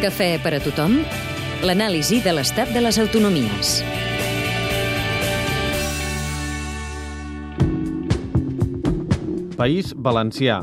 Cafè per a tothom? L'anàlisi de l'estat de les autonomies. País valencià.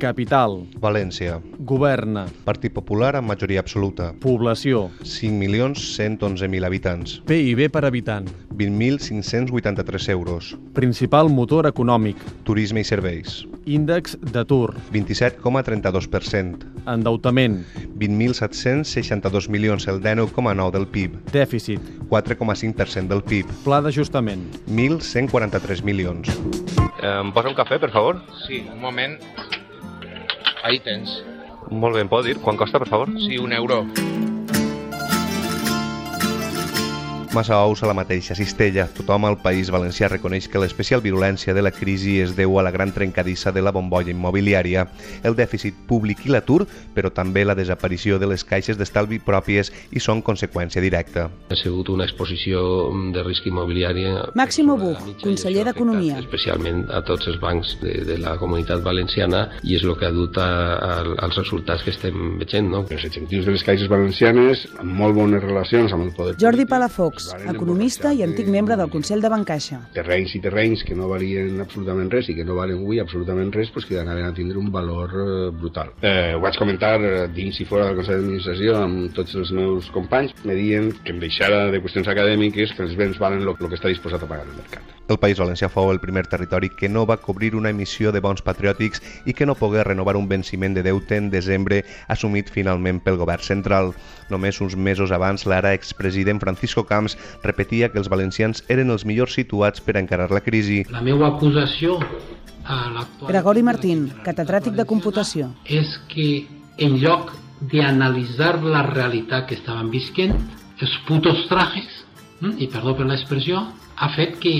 Capital. València. Governa. Partit Popular amb majoria absoluta. Població. 5.111.000 habitants. PIB per habitant. 20.583 euros. Principal motor econòmic. Turisme i serveis. Índex d'atur. 27,32%. Endeutament. 20.762 milions, el 19,9 del PIB. Dèficit. 4,5% del PIB. Pla d'ajustament. 1.143 milions. Eh, em posa un cafè, per favor? Sí, un moment. Ahí tens. Molt bé, em pot dir quan costa, per favor? Sí, un euro. Massa ous a la mateixa cistella. Tothom al País Valencià reconeix que l'especial virulència de la crisi es deu a la gran trencadissa de la bombolla immobiliària, el dèficit públic i l'atur, però també la desaparició de les caixes d'estalvi pròpies i són conseqüència directa. Ha sigut una exposició de risc immobiliari... Máximo Buch, conseller d'Economia. Especialment a tots els bancs de, de la comunitat valenciana i és el que ha dut a, a, als resultats que estem veient. No? Els executius de les caixes valencianes amb molt bones relacions amb el poder Jordi polític, Economista i antic membre del Consell de Bancaixa. terrenys i terrenys que no valien absolutament res i que no valen avui absolutament res, pues que anaven a tindre un valor eh, brutal. Eh, ho vaig comentar eh, dins i fora del Consell d'Administració amb tots els meus companys. Me diuen que em deixara de qüestions acadèmiques que els béns valen el que està disposat a pagar el mercat. El País Valencià fou el primer territori que no va cobrir una emissió de bons patriòtics i que no pogué renovar un venciment de deute en desembre assumit finalment pel govern central. Només uns mesos abans, l'ara expresident Francisco Camps repetia que els valencians eren els millors situats per encarar la crisi. La meva acusació a l'actual... Gregori Martín, catedràtic de computació. És que en lloc d'analitzar la realitat que estaven visquent, els putos trajes, hm, i perdó per l'expressió, ha fet que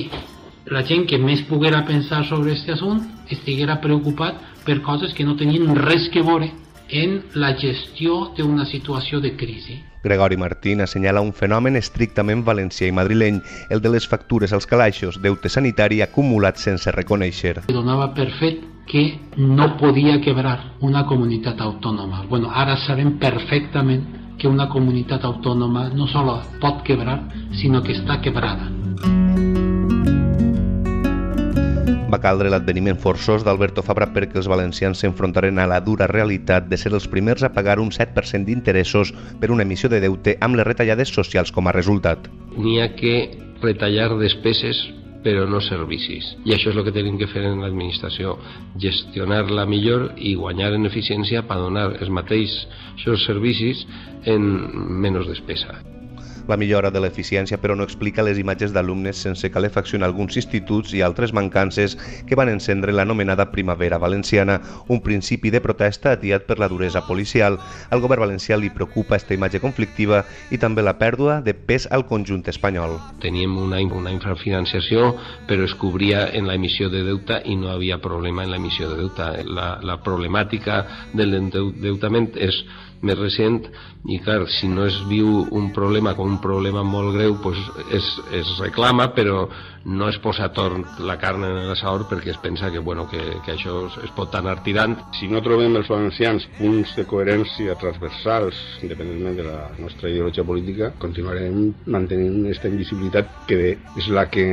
la gent que més poguera pensar sobre aquest assunt estiguera preocupat per coses que no tenien res que veure en la gestió d'una situació de crisi. Gregori Martín assenyala un fenomen estrictament valencià i madrileny, el de les factures als calaixos, deute sanitari acumulat sense reconèixer. Donava per fet que no podia quebrar una comunitat autònoma. Bueno, ara sabem perfectament que una comunitat autònoma no solo pot quebrar, sinó que està quebrada. Va caldre l'adveniment forçós d'Alberto Fabra perquè els valencians s'enfrontaren a la dura realitat de ser els primers a pagar un 7% d'interessos per una emissió de deute amb les retallades socials com a resultat. N'hi ha que retallar despeses però no servicis. I això és el que tenim que fer en l'administració, gestionar-la millor i guanyar en eficiència per donar els mateixos servicis en menys despesa. La millora de l'eficiència, però, no explica les imatges d'alumnes sense calefacció en alguns instituts i altres mancances que van encendre l'anomenada Primavera Valenciana, un principi de protesta atiat per la duresa policial. Al govern valencià li preocupa aquesta imatge conflictiva i també la pèrdua de pes al conjunt espanyol. Teníem una, una infrafinanciació, però es cobria en la emissió de deute i no havia problema en la emissió de deute. La, la problemàtica de l'endeutament és més recent i clar, si no es viu un problema com un problema molt greu pues es, es reclama però no es posa torn la carn en l'assador perquè es pensa que, bueno, que, que això es pot anar tirant. Si no trobem els valencians punts de coherència transversals, independentment de la nostra ideologia política, continuarem mantenint aquesta invisibilitat que és la que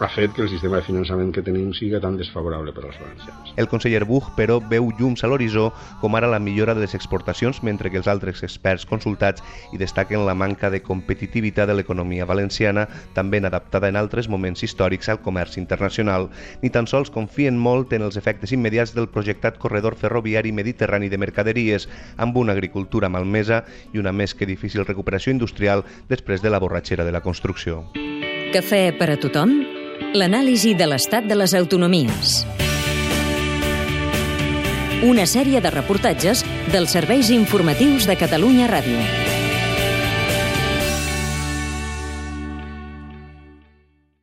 ha fet que el sistema de finançament que tenim siga tan desfavorable per als valencians. El conseller Buch, però, veu llums a l'horitzó, com ara la millora de les exportacions, mentre que els altres experts consultats hi destaquen la manca de competitivitat de l'economia valenciana, també adaptada en altres moments històrics al comerç internacional. Ni tan sols confien molt en els efectes immediats del projectat corredor ferroviari mediterrani de mercaderies, amb una agricultura malmesa i una més que difícil recuperació industrial després de la borratxera de la construcció. Cafè per a tothom? L'anàlisi de l'estat de les autonomies. Una sèrie de reportatges dels serveis informatius de Catalunya Ràdio.